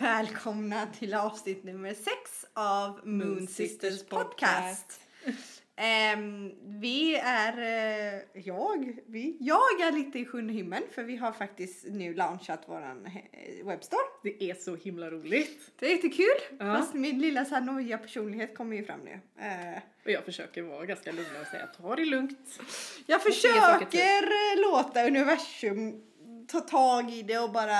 välkomna till avsnitt nummer sex av Moon Sisters podcast. Ehm, vi är, eh, jag, vi, jag är lite i sjunde himmel för vi har faktiskt nu launchat våran eh, webbstore. Det är så himla roligt. Det är jättekul, Ja. fast min lilla så här nojiga personlighet kommer ju fram nu. Eh, Och jag försöker vara ganska lugn och säga ta det lugnt. jag försöker låta universum ta tag i det och bara,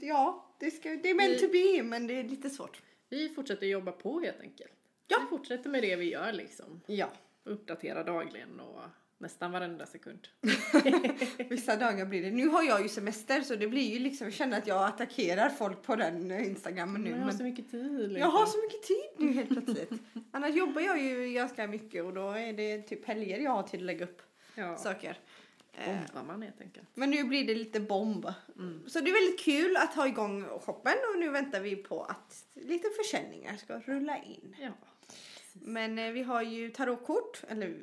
ja, det, ska, det är meant Vi- to be men det är lite svårt. Vi fortsätter jobba på helt enkelt. Ja. Vi fortsätter med det vi gör liksom. Ja. Uppdatera dagligen och nästan varenda sekund. Vissa dagar blir det. Nu har jag ju semester så det blir ju liksom, jag känner att jag attackerar folk på den instagrammen nu. Men jag har Men så mycket tid liksom. jag har så mycket tid nu helt plötsligt. Annars jobbar jag ju ganska mycket och då är det typ helger jag har till att lägga upp Ja, saker. Eh, bombar man helt enkelt. Men nu blir det lite bomb. Mm. Så det är väldigt kul att ha igång shoppen och nu väntar vi på att lite försäljningar ska rulla in. Ja. Men eh, vi har ju tarotkort, eller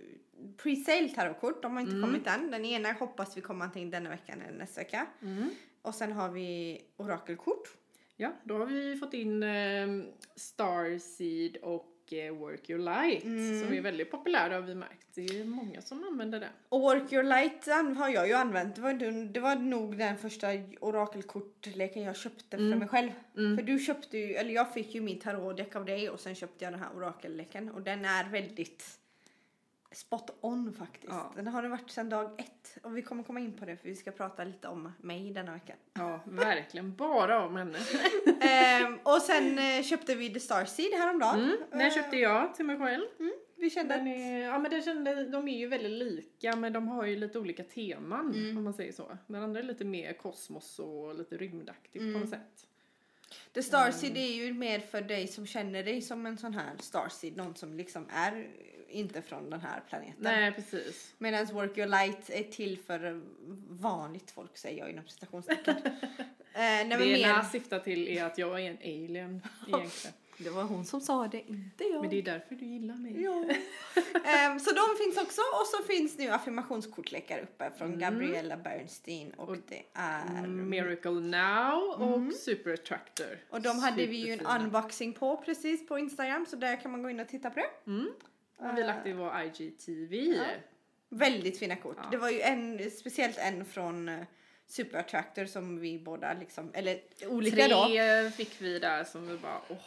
pre-sale tarotkort, de har inte Mm. kommit än. Den ena hoppas vi kommer antingen denna veckan eller nästa vecka. Mm. Och sen har vi orakelkort. Ja, då har vi fått in eh, Starseed och Work Your Light Mm. som är väldigt populära har vi märkt. Det är många som använder den. Och Work Your Light har jag ju använt. Det var, det var nog den första orakelkortleken jag köpte för Mm. mig själv. Mm. För du köpte ju, eller jag fick ju min tarotdäck av dig och sen köpte jag den här orakelleken. Och den är väldigt spot on faktiskt. Ja. Den har den varit sedan dag ett. Och vi kommer komma in på det för vi ska prata lite om mig denna vecka. Ja, verkligen. Bara om henne. ehm, och sen eh, köpte vi The Starseed häromdagen. Mm, den Eh, köpte jag till mig själv. Vi kände Den att... är, ja, men den kände, de är ju väldigt lika men de har ju lite olika teman Mm. om man säger så. Den andra är lite mer kosmos och lite rymdaktigt på Mm. något sätt. The Starseed är ju mer för dig som känner dig som en sån här Starseed. Någon som liksom är inte från den här planeten. Nej precis. Medan Work Your Light är till för vanligt folk säger jag inom citationstecken. eh, nej, det mer, ena syftar till är att jag är en alien egentligen. det var hon som sa det, inte jag. Men det är därför du gillar mig. Ja. Ehm, så de finns också och så finns nu affirmationskortlekar uppe från Mm. Gabriella Bernstein och, Och- det är Mm, Miracle Now och Super Attractor. och de hade vi ju en Superfina. unboxing på precis på Instagram så där kan man gå in och titta på det. Mm. Har vi lagt i vår IGTV. Ja. Väldigt fina kort. Ja. Det var ju en, speciellt en från uh, Super Attractor som vi båda liksom, eller olika då. Tre fick vi där som vi bara åh.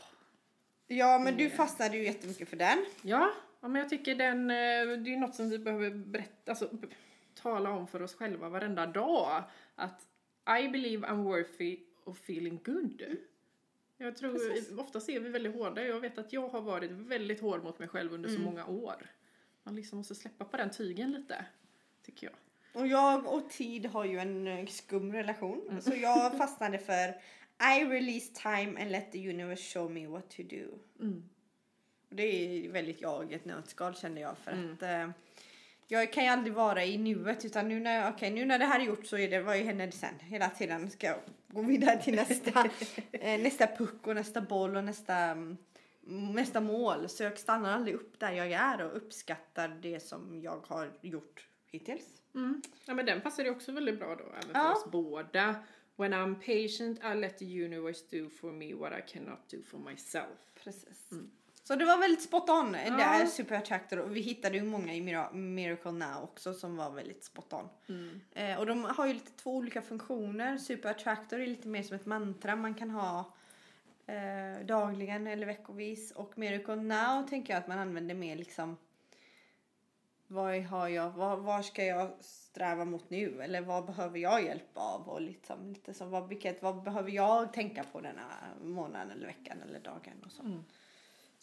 Ja men du Mm. fastnade ju jättemycket för den. Ja, ja, men jag tycker den, eh, det är ju något som vi behöver berätta, alltså tala om för oss själva varenda dag. Att I believe I'm worthy of feeling good. Jag tror, Precis. ofta ser vi väldigt hårda. Jag vet att jag har varit väldigt hård mot mig själv under så Mm. många år. Man liksom måste släppa på den tygen lite, tycker jag. Och jag och tid har ju en eh, skum relation. Mm. Så jag fastnade för I release time and let the universe show me what to do. Mm. Och det är väldigt jag i ett nötskal kände jag för Mm. att eh, jag kan ju aldrig vara i nuet utan nu när, okej, nu när det här är gjort så är det, vad händer sen? Hela tiden ska jag gå vidare till nästa, eh, nästa puck och nästa boll och nästa, mm, nästa mål. Så jag stannar aldrig upp där jag är och uppskattar det som jag har gjort hittills. Mm. Ja men den passar ju också väldigt bra då, även för Ja. oss båda. When I'm patient I let the universe do for me what I cannot do for myself. Precis. Så det var väldigt spot on. Det. Ja. är Super Attractor och vi hittade ju många i Mira- Miracle Now också som var väldigt spot on. Mm. Eh, och de har ju lite två olika funktioner. Super Attractor är lite mer som ett mantra man kan ha eh, dagligen eller veckovis. Och Miracle Now tänker jag att man använder mer liksom vad har jag, vad, var ska jag sträva mot nu? Eller vad behöver jag hjälp av? Och liksom, lite så, vad, vilket, vad behöver jag tänka på denna månaden eller veckan eller dagen? Och så. Mm.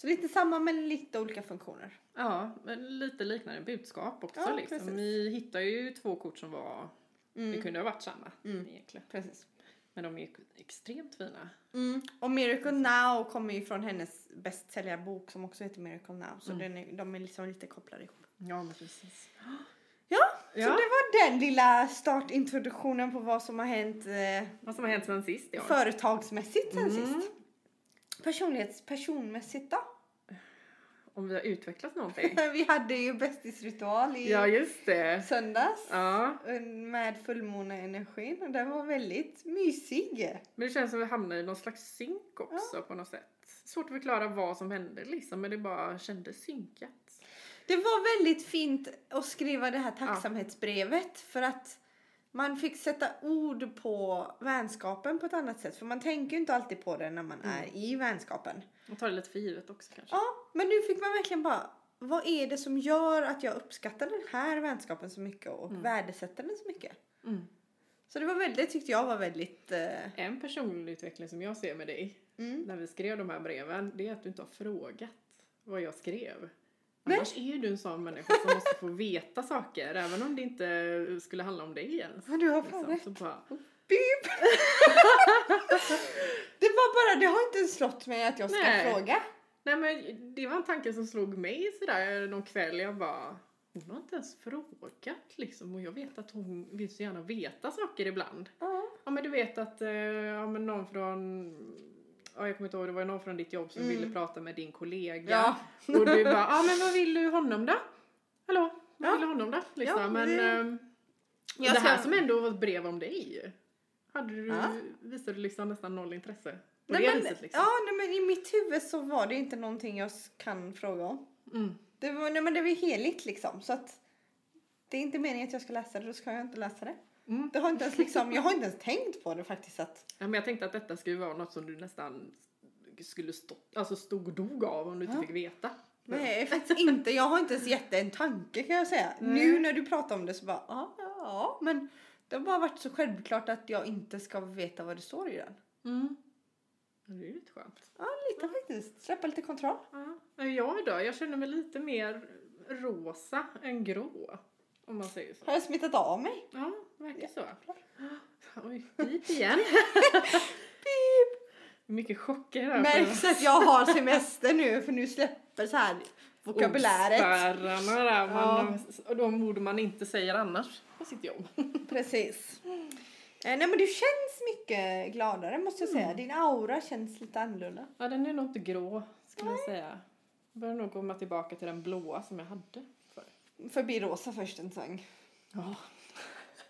Så lite samma men lite olika funktioner. Ja, men lite liknande budskap också Ja, liksom. precis. Vi hittade ju två kort som var, Mm. det kunde ha varit samma Mm. egentligen. Precis. Men de är extremt fina. Mm. Och Miracle Now kommer ju från hennes bästsäljarbok som också heter Miracle Now. Så Mm. den är, de är liksom lite kopplade ihop. Ja, men precis. Ja, så det var den lilla startintroduktionen på vad som har hänt eh, Vad som har hänt sen sist ja. företagsmässigt sen Mm. sist. Personlighets, personmässigt då? Om vi har utvecklat någonting. Vi hade ju bästisritual i ja, just det. söndags. Ja, Med fullmåneenergin och den var väldigt mysig. men det känns som att vi hamnar i någon slags synk också på något sätt. Svårt att förklara vad som hände liksom, men det bara kändes synkat. Det var väldigt fint att skriva det här tacksamhetsbrevet för att man fick sätta ord på vänskapen på ett annat sätt. För man tänker ju inte alltid på det när man är i vänskapen. Och tar det lite för givet också kanske. Ja, men nu fick man verkligen bara, vad är det som gör att jag uppskattar den här vänskapen så mycket och värdesätter den så mycket? Mm. Så det var väldigt, det tyckte jag var väldigt... Eh, En personlig utveckling som jag ser med dig Mm. när vi skrev de här breven, det är att du inte har frågat vad jag skrev. Nej. Annars är ju du en sån människa som måste få veta saker, även om det inte skulle handla om dig ens. Ja, du har fan Liksom. rätt. Så bara, det var bara, det har inte slått mig att jag ska Nej. fråga. nej men det var en tanke som slog mig sådär någon kväll, jag bara hon har inte ens frågat liksom och jag vet att hon vill så gärna veta saker ibland. Ja. Ja men du vet att eh, ja, men någon från Ja, jag kommer inte ihåg, det var någon från ditt jobb som Mm. ville prata med din kollega. Ja. Och du bara, ja men vad vill du honom då? Hallå, vad Ja. vill du honom då? Liksom. Ja, men det- ehm, det här ska- som ändå var ett brev om dig. Hade du, Ja. visade du liksom nästan noll intresse? På Nej, det men, viset liksom. Ja, nej, men i mitt huvud så var det inte någonting jag kan fråga om. Mm. Det var, nej, men det var heligt liksom. Så att det är inte meningen att jag ska läsa det, då ska jag inte läsa det. Mm. det har inte ens, liksom, jag har inte ens tänkt på det faktiskt. Att, Ja, men jag tänkte att detta skulle vara något som du nästan skulle stå, alltså stod och dog av om du inte Ja. fick veta. nej, faktiskt inte. Jag har inte ens gett det en tanke kan jag säga. Nej. Nu när du pratar om det så bara, ja, ja, ja. Men det har bara varit så självklart att jag inte ska veta vad det står i den. Mm. Det är ju lite skönt. Ja, lite faktiskt. Släppa lite kontroll. Ja. Jag då? Jag känner mig lite mer rosa än grå. Om man säger så. Har jag smittat av mig? Ja, verkar så. Oj, pip igen. Mycket chocker här. Märks att jag har semester nu för nu släpper så här vokabuläret. Ordspärrarna där. Ja. Och de ord man inte säger annars på sitt jobb. Precis. Eh, nej men du känns mycket gladare måste jag säga. Din aura känns lite annorlunda. Ja, den är nog inte grå skulle jag säga. Jag börjar nog komma tillbaka till den blåa som jag hade förr. Förbi rosa först en sväng. Ja.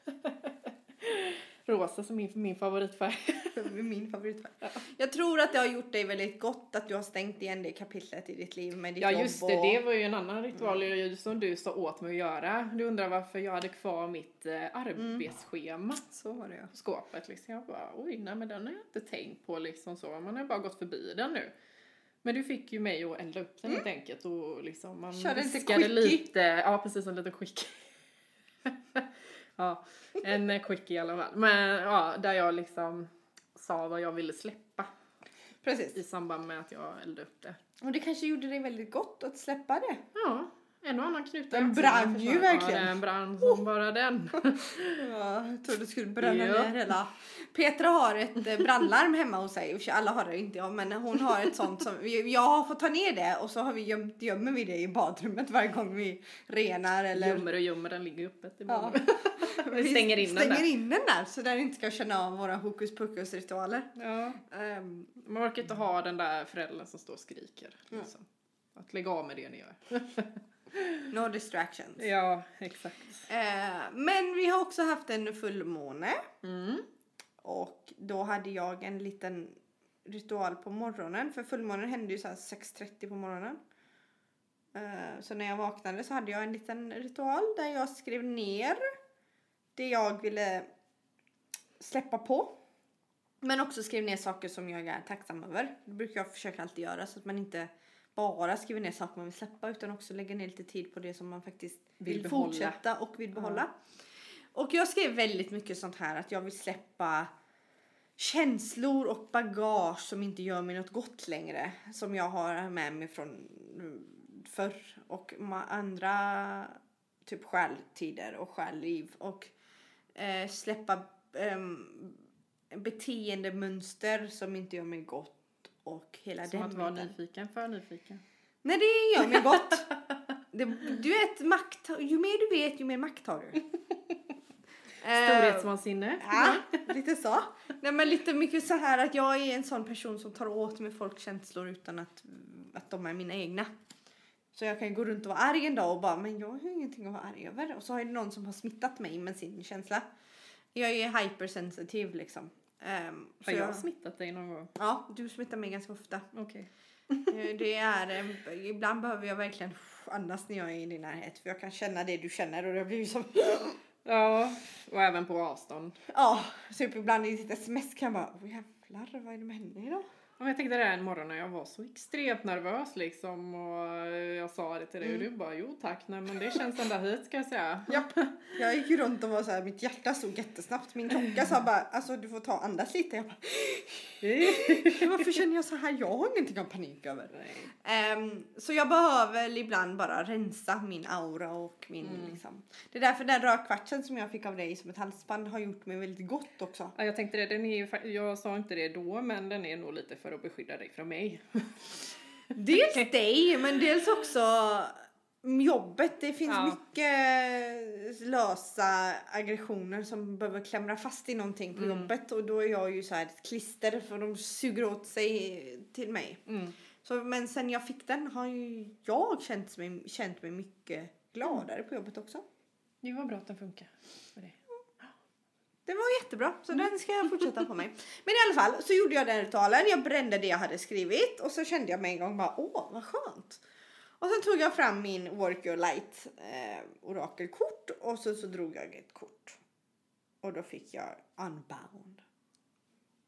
Rosa som min, min favoritfärg. Min favoritfärg. Jag tror att det har gjort dig väldigt gott att du har stängt igen det kapitlet i ditt liv med ditt Ja jobb. just det, och... det var ju en annan ritual som du sa åt mig att göra. Du undrar varför jag hade kvar mitt eh, arbetsschema Så var det ja. på skåpet liksom. Jag bara oj nej men den har jag inte tänkt på liksom så. Man har bara gått förbi den nu. Men du fick ju mig att elda upp den helt enkelt och liksom man Körde lite viskade lite, ja precis en liten quick. ja, en eh, quick i alla fall. Men ja, där jag liksom sa vad jag ville släppa Precis. i samband med att jag eldade upp det. Och det kanske gjorde dig väldigt gott att släppa det. Ja, en och annan knut Den brann ju verkligen. Ja, den brann som bara den. Ja, jag trodde du skulle bränna Ja. ner hela. Petra har ett eh, brandlarm hemma hos sig. Alla har det inte jag, men hon har ett sånt som jag har fått ta ner det och så har vi gömt, gömmer vi det i badrummet varje gång vi renar eller Gömmer och gömmer, den ligger öppet i Ja. Vi stänger in den stänger där. in den där så den inte ska känna av våra hokus pokus ritualer. Ja. Ehm, Man orkar inte ha den där föräldern som står och skriker. Liksom. Att lägga av med det ni gör. no distractions. Ja, exakt. Eh, men vi har också haft en fullmåne Mm. och då hade jag en liten ritual på morgonen. För fullmånen hände ju så här 6.30 på morgonen. Eh, så när jag vaknade så hade jag en liten ritual där jag skrev ner det jag ville släppa på. Men också skrev ner saker som jag är tacksam över. Det brukar jag försöka alltid göra så att man inte bara skriver ner saker man vill släppa utan också lägger ner lite tid på det som man faktiskt vill, Vill fortsätta och vill behålla. Och jag skrev väldigt mycket sånt här att jag vill släppa känslor och bagage som inte gör mig något gott längre. Som jag har med mig från mm, förr och andra typ själtider och själliv. Och eh, släppa um, beteendemönster som inte gör mig gott. Och hela Som den att vara nyfiken, för nyfiken. Nej det gör mig gott. Det, du vet makt, ju mer du vet ju mer makt har du. Eh, Storhetsvansinne. Ja, lite så. Nej men lite mycket så här att jag är en sån person som tar åt mig folks känslor utan att, att de är mina egna. Så jag kan gå runt och vara arg en dag och bara, men jag har ju ingenting att vara arg över. Och så har det någon som har smittat mig med sin känsla. Jag är hypersensitiv liksom. Um, Har jag smittat dig någon gång? Ja, du smittar mig ganska ofta. Okej. Eh, Det är, eh, ibland behöver jag verkligen andas när jag är i din närhet. För jag kan känna det du känner och det blir som, Ja, och även på avstånd. ja, typ ibland i ditt sms kan jag bara, åh jävlar vad är det med henne idag? Men Jag tänkte det här en morgon när jag var så extremt nervös liksom och jag sa det till dig och du bara jo tack nej men det känns ända hit ska jag säga. Ja, jag gick ju runt och var så här, mitt hjärta stod jättesnabbt. Min klocka sa bara, alltså du får ta och andas lite. Jag bara, varför känner jag så här? Jag har ingenting att panik över. Ehm, så jag behöver ibland bara rensa min aura och min liksom. Det är därför den rödkvartsen som jag fick av dig som ett halsband har gjort mig väldigt gott också. Ja, jag tänkte det, den är ju, jag sa inte det då men den är nog lite för att beskydda dig från mig. Dels dig men dels också jobbet. Det finns Ja. mycket lösa aggressioner som behöver klämra fast i någonting på jobbet och då är jag ju så här ett klister för de suger åt sig till mig. Mm. Så, men sen jag fick den har ju jag känt mig, känt mig mycket gladare på jobbet också. Det var bra att den funkar för dig. Det var jättebra, så den ska jag fortsätta på mig. Men i alla fall så gjorde jag den ritualen, jag brände det jag hade skrivit och så kände jag mig en gång bara åh vad skönt. Och sen tog jag fram min Work Your Light eh, orakelkort och så, så drog jag ett kort. Och då fick jag Unbound.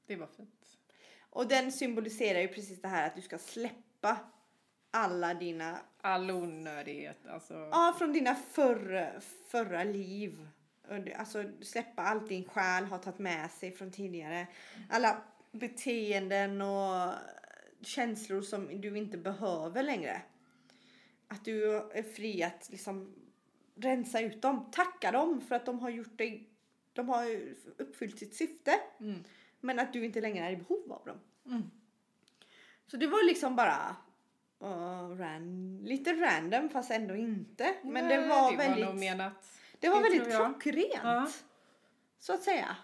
Det var fint. Och den symboliserar ju precis det här att du ska släppa alla dina All onödighet alltså. Ja, från dina förra, förra liv. Det- Alltså släppa allt din själ har tagit med sig från tidigare. Alla beteenden och känslor som du inte behöver längre. Att du är fri att liksom rensa ut dem. Tacka dem för att de har gjort dig, de har uppfyllt sitt syfte. Mm. Men att du inte längre är i behov av dem. Mm. Så det var liksom bara uh, ran, lite random fast ändå inte. Men det Nej, var det väldigt, Var. Det var det väldigt klockrent. Ja. Så att säga.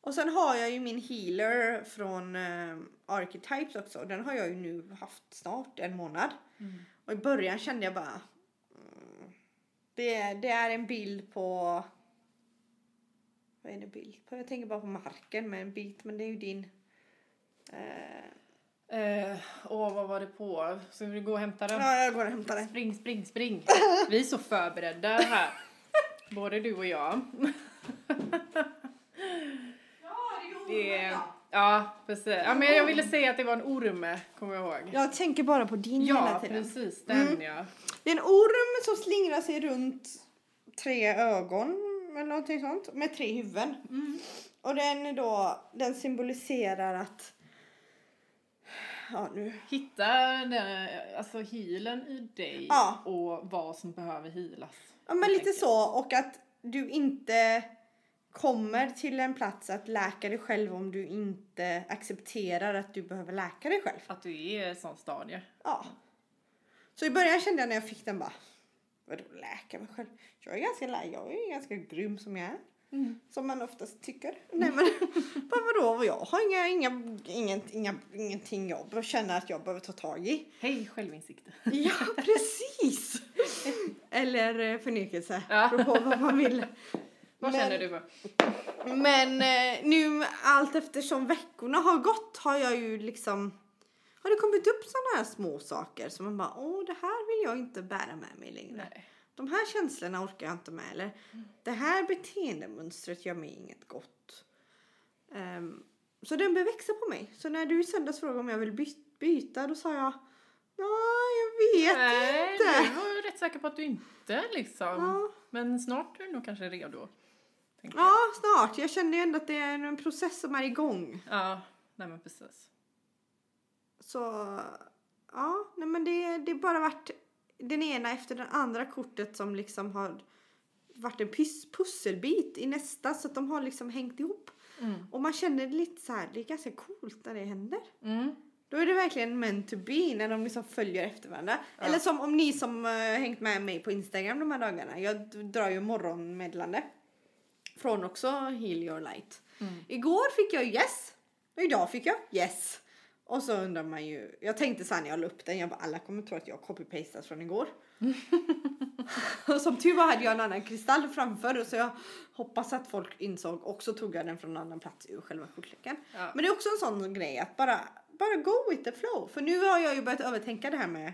Och sen har jag ju min healer från uh, Archetypes också. Den har jag ju nu haft snart en månad. Mm. Och i början kände jag bara mm, det, det är en bild på vad är det bild på? Jag tänker bara på marken med en bit men det är ju din eh, Eh, åh, vad var det på? Ska vi gå och hämta den? Ja, jag går och hämtar den. Spring, spring, spring. Vi är så förberedda här. Både du och jag. Det är, ja, precis. Ja, men jag ville säga att det var en orm, kommer jag ihåg. Jag tänker bara på din hela Ja, tiden. precis. Den ja. Det är en orm som slingrar sig runt tre ögon eller någonting sånt med tre huvuden. Och den är då, den symboliserar att Ja, nu. Hitta den, alltså healen i dig Ja. och vad som behöver healas. Ja, men lite så och att du inte kommer till en plats att läka dig själv om du inte accepterar att du behöver läka dig själv. Att du är i ett sånt stadie. Ja. Så i början kände jag när jag fick den bara, vadå läka mig själv? Jag är ganska, jag är ganska grym som jag är. Mm. Som man oftast tycker. Nej men bara vadå? Jag har inga, inga, inget, inga, ingenting jag känner att jag behöver ta tag i. Hej självinsikt. Ja precis! Eller eh, förnekelse. Ja. På vad man vill. Vad Men- känner du? För? Men eh, nu allt eftersom veckorna har gått har jag ju liksom har det kommit upp sådana här små saker som man bara åh det här vill jag inte bära med mig längre. Nej. De här känslorna orkar jag inte med eller det här beteendemönstret gör mig inget gott. Ehm, så den började växa på mig. Så när du i söndags frågade om jag vill by- byta då sa jag nej jag vet Nej, inte. du var rätt säker på att du inte liksom. Ja. Men snart är du nog kanske redo. jag. Ja snart. Jag kände ju ändå att det är en process som är igång. Ja, nej men precis. Så ja, nej men det det bara varit den ena efter den andra kortet som liksom har varit en pys- pusselbit i nästa så att de har liksom hängt ihop. Mm. Och man känner lite så här, det är ganska coolt när det händer. Mm. Då är det verkligen meant to be när de liksom följer efter varandra. Ja. Eller som om ni som uh, hängt med mig på Instagram de här dagarna. Jag drar ju morgonmeddelande. Från också Heal Your Light. Mm. Igår fick jag yes. Och idag fick jag yes. Och så undrar man ju, jag tänkte så här när jag la upp den, jag bara alla kommer tro att jag copy-pastat från igår. och som tur var hade jag en annan kristall framför så jag hoppas att folk insåg och så tog jag den från en annan plats ur själva kortleken. Ja. Men det är också en sån grej att bara, bara go with the flow. För nu har jag ju börjat övertänka det här med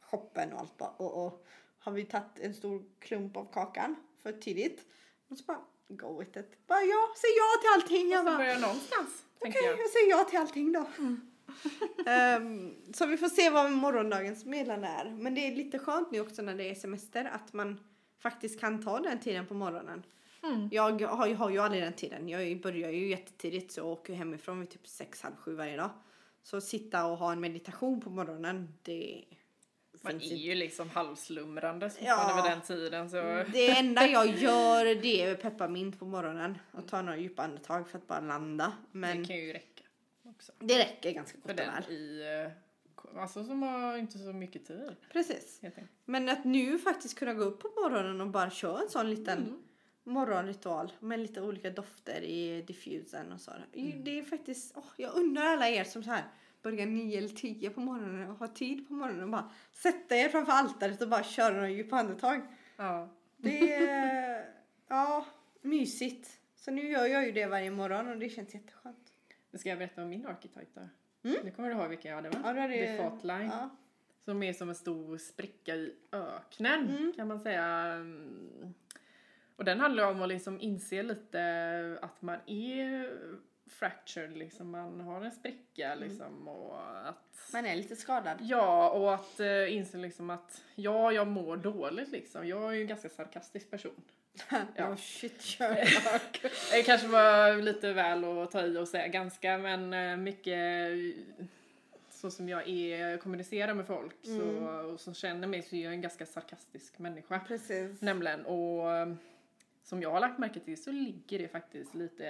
shoppen och allt och, och har vi tagit en stor klump av kakan för tidigt. Och så bara go with it. Bara ja, säg ja till allting. Jag bara, börja någonstans, Okej, tänker jag. jag säger ja till allting då. Ehm, så vi får se vad morgondagens meddelande är. Men det är lite skönt nu också när det är semester att man faktiskt kan ta den tiden på morgonen. Mm. Jag har, jag har ju aldrig den tiden. Jag börjar ju jättetidigt så jag åker hemifrån vid typ sex, halv sju varje dag. Så sitta och ha en meditation på morgonen, det Man är ju liksom halvslumrande Ja. fortfarande vid den tiden så... Det enda jag gör det är pepparmint på morgonen och ta några djupa andetag för att bara landa. Men Det kan ju räcka också. det räcker ganska gott och väl. i... eh, Alltså som har inte så mycket tid. Precis. Men att nu faktiskt kunna gå upp på morgonen och bara köra en sån liten Mm. Morgonritual med lite olika dofter i diffusen och så. Mm. Det är faktiskt, åh, jag undrar alla er som så här börjar nio eller tio på morgonen och har tid på morgonen och bara sätta er framför altaret och bara köra några djupa andetag. Ja. Det är, ja, mysigt. Så nu gör jag ju det varje morgon och det känns jätteskönt. Nu ska jag berätta om min archetype då. Mm. Nu kommer du ihåg vilken jag hade va? Ja, då är det- The Faultline. Ja. Som är som en stor spricka i öknen Mm. kan man säga. Mm. Och den handlar om att liksom inse lite att man är fractured, liksom. man har en spricka Mm. liksom. Och att, Man är lite skadad. ja, och att uh, inse liksom att ja, jag mår dåligt liksom. Jag är ju en ganska sarkastisk person. Ja. Oh, shit, Sherlock. Det kanske var lite väl att ta i och säga ganska, men eh, mycket så som jag är, kommunicerar med folk så, och som känner mig så är jag en ganska sarkastisk människa. Precis. Nämligen, och eh, som jag har lagt märke till så ligger det faktiskt lite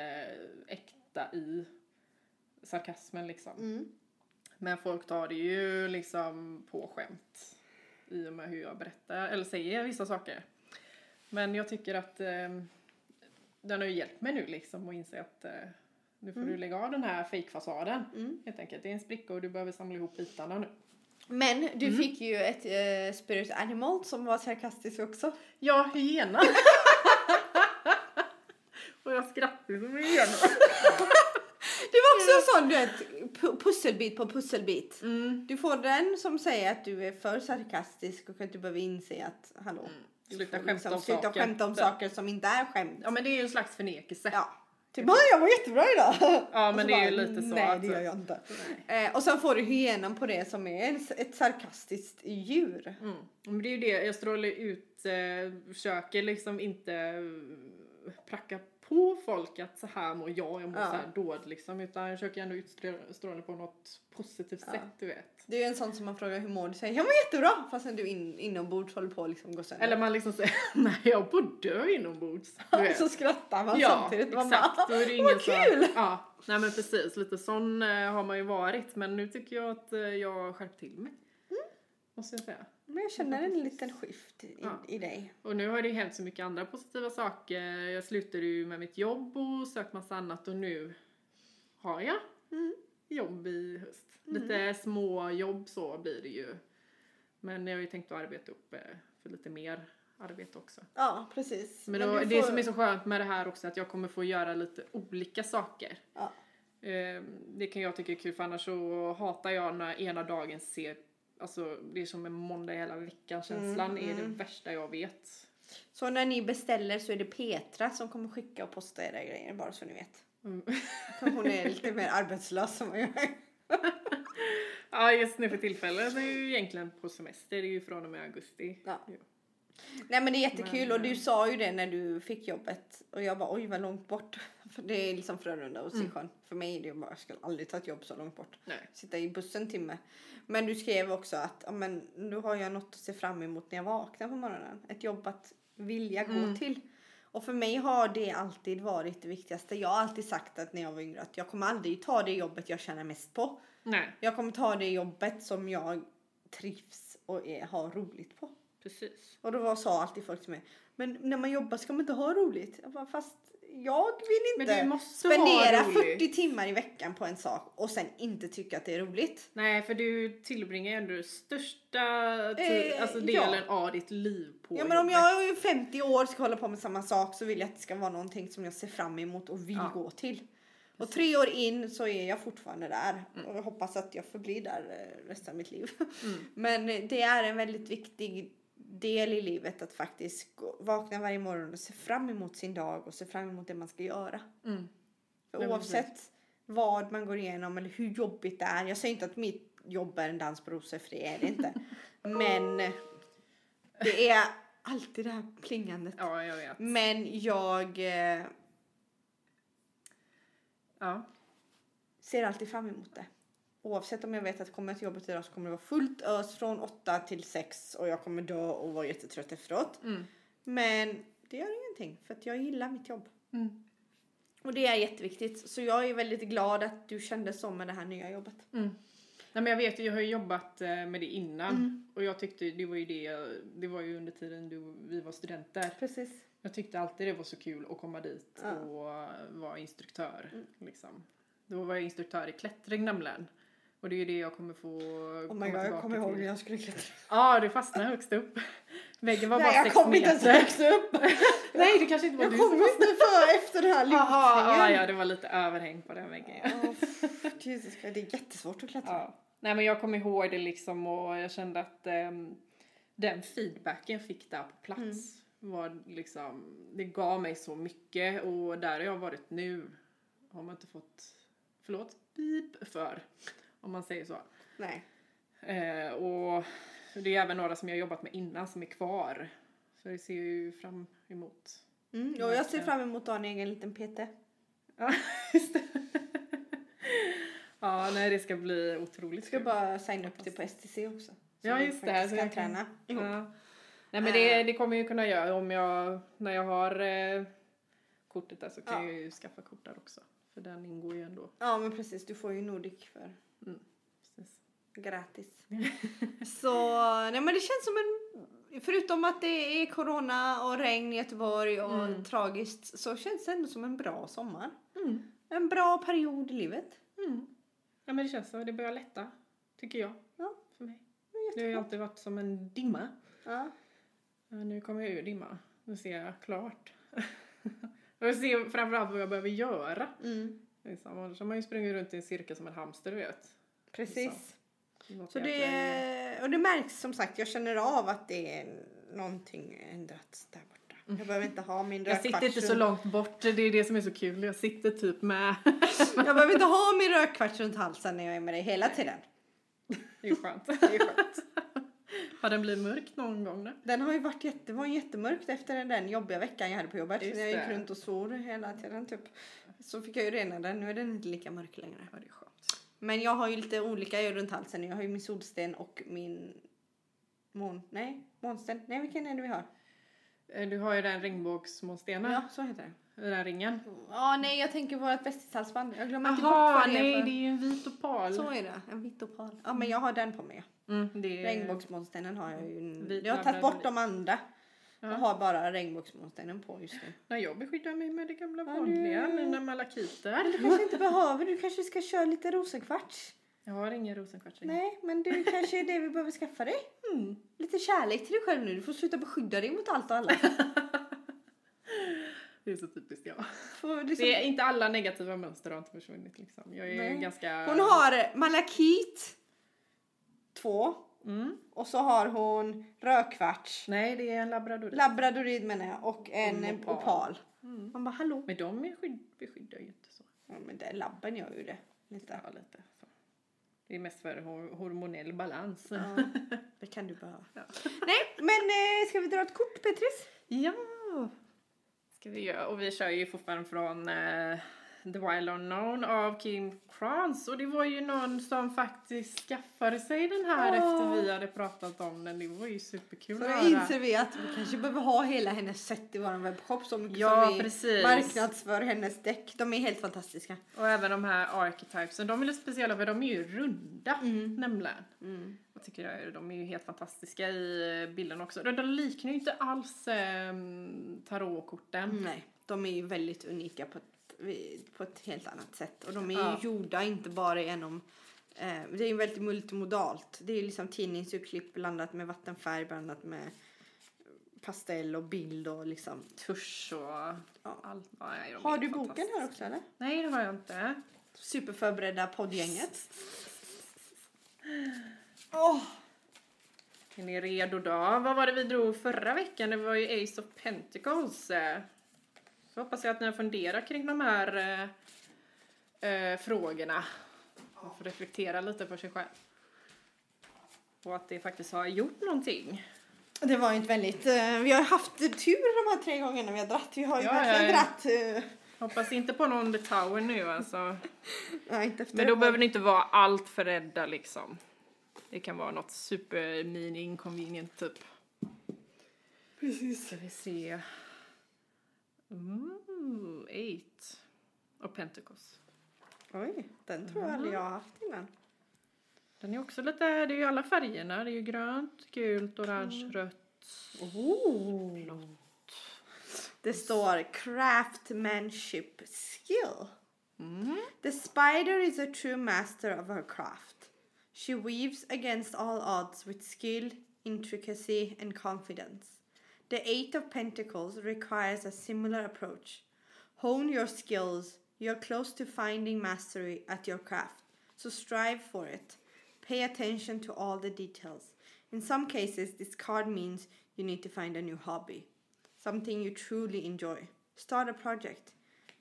äkta i sarkasmen liksom. Mm. Men folk tar det ju liksom på skämt i och med hur jag berättar eller säger vissa saker. Men jag tycker att eh, den har ju hjälpt mig nu liksom att inse att eh, nu får du lägga av den här fejkfasaden. Mm. Helt enkelt. Det är en spricka och du behöver samla ihop bitarna nu. Men du Mm. fick ju ett eh, spirit animal som var sarkastisk också. Ja, hyena! jag skrattar som en. Det var också en sån du vet, pu- pusselbit på pusselbit. Mm. Du får den som säger att du är för sarkastisk och att du behöver inse att hallå. Du Sluta skämta om sluta saker. skämta om saker som inte är skämt. Ja men det är ju en slags förnekelse. Ja. Typ, "Ah, jag var jättebra idag. Ja, men det är ju bara, lite så Nej att- det gör jag inte. Eh, och sen får du hyenan på det som är ett sarkastiskt djur. Mm. Men det är ju det, jag strålar ut, eh, försöker liksom inte eh, pracka på folk att så här mår jag, jag mår Ja. så här dåligt liksom. Utan jag försöker ändå utstråla på något positivt Ja. sätt, du vet. Det är ju en sån som man frågar hur mår du? Säger jag mår jättebra fastän du in, inombords håller på att liksom gå sönder. Eller man liksom säger, nej jag på att dö inombords. Så skrattar man ja, samtidigt. Man exakt. bara, Då är det "Vad ingen så, kul! Ja, nej men precis. Lite sån eh, har man ju varit. Men nu tycker jag att eh, jag har skärpt till mig. Mm. Måste jag säga. Men jag känner en liten skift i, Ja. i dig. Och nu har det ju hänt så mycket andra positiva saker. Jag slutade ju med mitt jobb och sökt massa annat och nu har jag Mm. jobb i höst. Lite små jobb så blir det ju. Men jag har ju tänkt att arbeta upp eh, för lite mer arbete också. Ja, precis. Men, Men då, det får- som är så skönt med det här också är att jag kommer få göra lite olika saker. Ja. Eh, Det kan jag tycka är kul för annars så hatar jag när ena dagen ser, alltså det är som en måndag hela veckan känslan Mm, är det mm. värsta jag vet. Så när ni beställer så är det Petra som kommer skicka och posta era grejer bara så ni vet. Mm. Hon är lite mer arbetslös som jag är. Ja, just nu för tillfället är ju egentligen på semester, det är ju från och med augusti. Ja. Nej men det är jättekul Men, och du sa ju det när du fick jobbet och jag bara oj vad långt bort. För det är liksom Frölunda och Mm. Sisjön. För mig är det bara, jag skulle aldrig ta ett jobb så långt bort. Nej. Sitta i bussen en timme. Men du skrev också att men, nu har jag något att se fram emot när jag vaknar på morgonen. Ett jobb att vilja gå Mm. till. Och för mig har det alltid varit det viktigaste. Jag har alltid sagt att när jag var yngre att jag kommer aldrig ta det jobbet jag tjänar mest på. Nej, Jag kommer ta det jobbet som jag trivs och är, har roligt på. Precis. Och då var, sa alltid folk till mig, men när man jobbar ska man inte ha roligt. Jag bara, fast jag vill inte spendera vara roligt. 40 timmar i veckan på en sak och sen inte tycka att det är roligt. Nej, för du tillbringar ju ändå största Eh, alltså ja. delen av ditt liv på Ja men om jobbet. jag är 50 år ska hålla på med samma sak så vill jag att det ska vara någonting som jag ser fram emot och vill Ja. gå till. Och tre år in så är jag fortfarande där Mm. och jag hoppas att jag förblir där eh, resten av mitt liv. Mm. Men det är en väldigt viktig del i livet att faktiskt vakna varje morgon och se fram emot sin dag och se fram emot det man ska göra. Mm. För oavsett vad man går igenom eller hur jobbigt det är. Jag säger inte att mitt jobb är en dans på rosor för det är det inte. Men det är alltid det här plingandet. Ja, jag vet. Men jag eh, Ja. ser alltid fram emot det. Oavsett om jag vet att kommer jag till jobbet idag så kommer det vara fullt ös från 8 till 6 och jag kommer dö och vara jättetrött efteråt. Mm. Men det gör ingenting för att jag gillar mitt jobb. Mm. Och det är jätteviktigt. Så jag är väldigt glad att du kände så med det här nya jobbet. Mm. Nej, men jag vet ju, jag har ju jobbat eh, med det innan Mm. och jag tyckte det var ju det, det var ju under tiden du, vi var studenter. Precis. Jag tyckte alltid det var så kul att komma dit Ja. och vara instruktör. Mm. Liksom. Då var jag instruktör i klättring nämligen. Och det är ju det jag kommer få Oh komma god, jag kommer ihåg när jag skulle klättra. Ja, du fastnade högst upp. Väggen var Nej, bara jag sex kom inte ens meter. högst upp. Nej, det kanske inte var Jag du kom som inte för efter den här Jaha, ja, lyftningen. det var lite överhäng på den väggen. Åh, Jesus, Christ, det är jättesvårt att klättra. Ja. Nej, men jag kommer ihåg det liksom och jag kände att ehm, den feedbacken jag fick där på plats Mm. var liksom, det gav mig så mycket och där har jag varit nu har man inte fått, förlåt, pip för, om man säger så. Nej. Eh, och det är även några som jag jobbat med innan som är kvar. Så det ser jag ju fram emot. Mm, och jag ser fram emot att ha en egen liten PT. Ja, just det. Ja, nej det ska bli otroligt Jag ska kul. bara signa upp det på STC också. Så Ja, vi just det, så jag kan- träna ihop. Ja. Nej men det, det kommer jag ju kunna göra om jag, när jag har eh, kortet där så kan Ja. jag ju skaffa kort där också. För den ingår ju ändå. Ja men precis, du får ju Nordic för Precis. gratis. så nej men det känns som en, förutom att det är corona och regn i Göteborg och Mm. tragiskt så känns det ändå som en bra sommar. Mm. En bra period i livet. Mm. Ja men det känns så, det börjar lätta. Tycker jag. Ja. För mig. Det har ju alltid varit som en dimma. Ja. Nu kommer jag ur dimma. Nu ser jag klart. jag ser framförallt vad jag behöver göra. Mm. Liksom. Annars har man ju sprungit runt i en cirkel som en hamster du vet. Precis. Något Så det, och det märks som sagt, jag känner av att det är någonting ändrats där borta. Jag behöver inte ha min Jag sitter inte så långt bort, det är det som är så kul. Jag sitter typ med. Jag behöver inte ha min rödkvarts runt halsen när jag är med dig hela tiden. Det är skönt. Det är skönt. Har den blivit mörk någon gång då? Den har ju varit jätte, var jättemörkt efter den jobbiga veckan jag hade på jobbet. Just jag gick det. runt och svor hela tiden typ. Så fick jag ju rena den, nu är den inte lika mörk längre. Ja, det är skönt. Men jag har ju lite olika runt halsen. Jag har ju min solsten och min mån... Nej, månsten. Nej, vilken är det vi har? Eh, Du har ju den regnbågsmånstenen, Ja, så heter det. den ringen. Ja, nej, jag tänker vårt bästishalsband. Jag glömmer inte bort vad det är nej för... det är ju en vit opal. Så är det, en vit opal. Ja, men jag har den på mig. Mm, det är... Regnbågsmånstenen har jag ju. Vit Jag har tagit bort de andra. Ja. Jag har bara regnbågsmånstenen på just nu. Nej, jag beskyddar mig med det gamla Ja, du- vanliga, mina malakiter. Du kanske inte behöver, du kanske ska köra lite rosenkvarts. Jag har ingen rosenkvartsring. Nej, men det kanske är det vi behöver skaffa dig. Mm. Lite kärlek till dig själv nu. Du får sluta beskydda dig mot allt och alla. Det är så typiskt jag. Liksom... Det är inte alla negativa mönster har inte försvunnit liksom. Jag är Nej. ganska... Hon har malakit, två. Mm. Och så har hon rödkvarts, Nej, det är en labradorit. labradorid menar jag, och en opal. opal. opal. Man bara hallå. Men de är skydd, beskyddar ju inte så. Ja, men det, labben gör ju det. Lite. Ja, lite så. Det är mest för hor- hormonell balans. Ja, det kan du behöva. Ja. Nej, men eh, ska vi dra ett kort Petris? Ja! Ska vi göra. Och vi kör ju fortfarande från eh, The Wild Unknown av Kim Krans. Och det var ju någon som faktiskt skaffade sig den här Åh. efter vi hade pratat om den. Det var ju superkul Så att höra. inser vi att vi kanske behöver ha hela hennes set i vår webbshop så mycket Ja, som vi marknadsför hennes däck. De är helt fantastiska. Och även de här archetypesen. De är lite speciella för de är ju runda nämligen. Mm. Jag tycker jag, de är ju helt fantastiska i bilden också. De, de liknar ju inte alls eh, tarotkorten. Nej. de är ju väldigt unika på ett, på ett helt annat sätt. Och de är ju Ja. gjorda inte bara genom eh, det är ju väldigt multimodalt. Det är ju liksom tidningsurklipp blandat med vattenfärg blandat med pastell och bild och liksom. Tusch och Ja. allt. Ja, Har du boken här också eller? Nej, det har jag inte. Superförberedda poddgänget. Åh! Är ni redo då? Vad var det vi drog förra veckan? Det var ju Ace of Pentacles. Så hoppas jag att ni har funderat kring de här eh, eh, frågorna. Får reflektera lite på sig själv. Och att det faktiskt har gjort någonting. Det var ju ett väldigt, eh, vi har haft tur de här tre gångerna vi har dratt. Vi har ju Ja, verkligen ja, dratt. eh, Hoppas inte på någon The Tower nu alltså. Ja, inte efter Men då det. behöver ni inte vara allt för rädda liksom. Det kan vara något super mini inconvenient typ. Precis. Ska vi se. Ooh, eight. Och Pentacles. Oj, den tror jag aldrig jag har haft innan. Den är också lite, det är ju alla färgerna. Det är ju grönt, gult, orange, rött. Oh. blått. Det står craftsmanship skill. Mm. The spider is a true master of her craft. She weaves against all odds with skill, intricacy, and confidence. The Eight of Pentacles requires a similar approach. Hone your skills. You're close to finding mastery at your craft, so strive for it. Pay attention to all the details. In some cases, this card means you need to find a new hobby, something you truly enjoy. Start a project.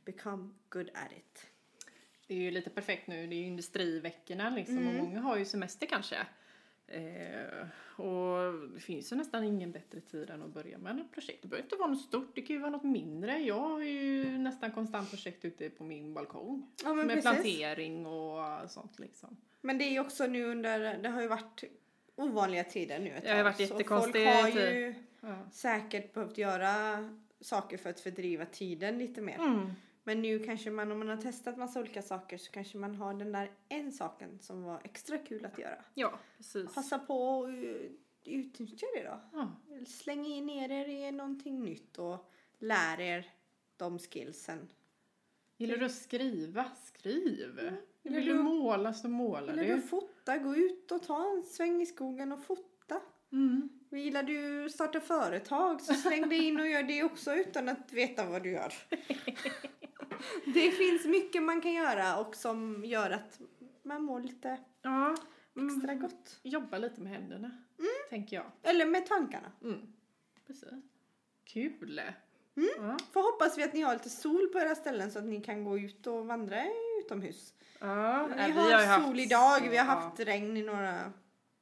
Become good at it. Det är ju lite perfekt nu, det är ju industriveckorna liksom Mm. och många har ju semester kanske. Eh, och det finns ju nästan ingen bättre tid än att börja med ett projekt. Det behöver inte vara något stort, det kan ju vara något mindre. Jag har ju nästan konstant projekt ute på min balkong. Ja, med precis. plantering och sånt liksom. Men det är ju också nu under, det har ju varit ovanliga tider nu ett Det har tag, varit så jättekonstiga Folk har ju Ja. säkert behövt göra saker för att fördriva tiden lite mer. Mm. Men nu kanske man, om man har testat massa olika saker så kanske man har den där en saken som var extra kul att göra. Ja, precis. Passa på och utnyttja det då. Ja. Släng in er er i någonting nytt och lär er de skillsen. Gillar du att skriva? Skriv! Gillar Vill du du- måla så målar Eller du. du fota, gå ut och ta en sväng i skogen och fota. Mm. Gillar du starta företag så släng dig in och gör det också utan att veta vad du gör. det finns mycket man kan göra och som gör att man mår lite Ja, mm. extra gott. jobba lite med händerna, tänker jag. Eller med tankarna. Mm. Precis. Kul! Mm. Ja. Får hoppas vi att ni har lite sol på era ställen så att ni kan gå ut och vandra utomhus. Ja, Vi nej, har, ju haft- sol idag, vi har ja, haft regn i några...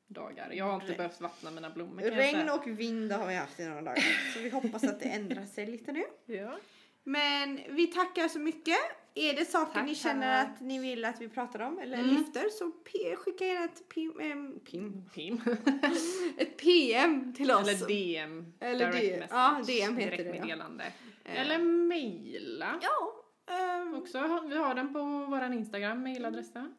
dagar. Jag har inte Regn. behövt vattna mina blommor Regn och vind har vi haft i några dagar. Så vi hoppas att det ändrar sig lite nu. Ja. Men vi tackar så mycket. Är det saker Tack, ni känner att ni vill att vi pratar om eller Mm. lyfter så skicka gärna ett pim, em, pim, Pim. ett PM till oss. Eller DM. Eller direct DM. message, Ja, DM heter det, ja. direktmeddelande. Eh, Eller mejla. Ja, ehm, Också, vi har den på vår Instagram, mejladressen.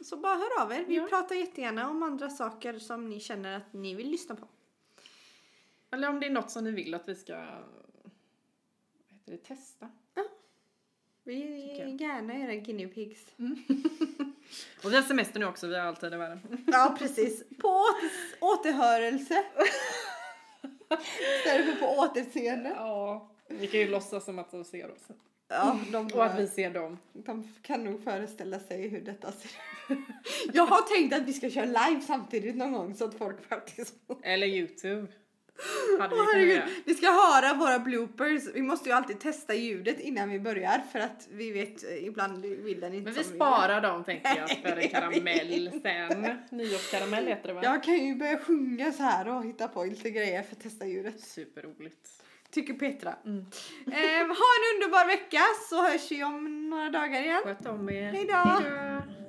så bara hör av er. Vi Ja. pratar jättegärna om andra saker som ni känner att ni vill lyssna på. Eller om det är något som ni vill att vi ska heter det, testa. Vi Tycker är gärna era guinea pigs. Och vi har semester nu också, vi har alltid i världen. Ja, precis. På åter, återhörelse. Istället för på återseende. Ja. Vi kan ju låtsas som att de ser oss. Ja, de, Och att vi ser dem. de kan nog föreställa sig hur detta ser ut. Jag har tänkt att vi ska köra live samtidigt någon gång så att folk faktiskt... Eller Youtube. Hade vi herregud. Vi ska höra våra bloopers. Vi måste ju alltid testa ljudet innan vi börjar för att vi vet eh, ibland vill den inte Men vi sparar dem tänker jag för en karamell sen. Nyårskaramell heter det va? Jag kan ju börja sjunga så här och hitta på lite grejer för att testa ljudet. Superroligt. Tycker Petra. Mm. Eh, ha en underbar vecka så hörs vi om några dagar igen. Sköt om er. Hej då. Hej då.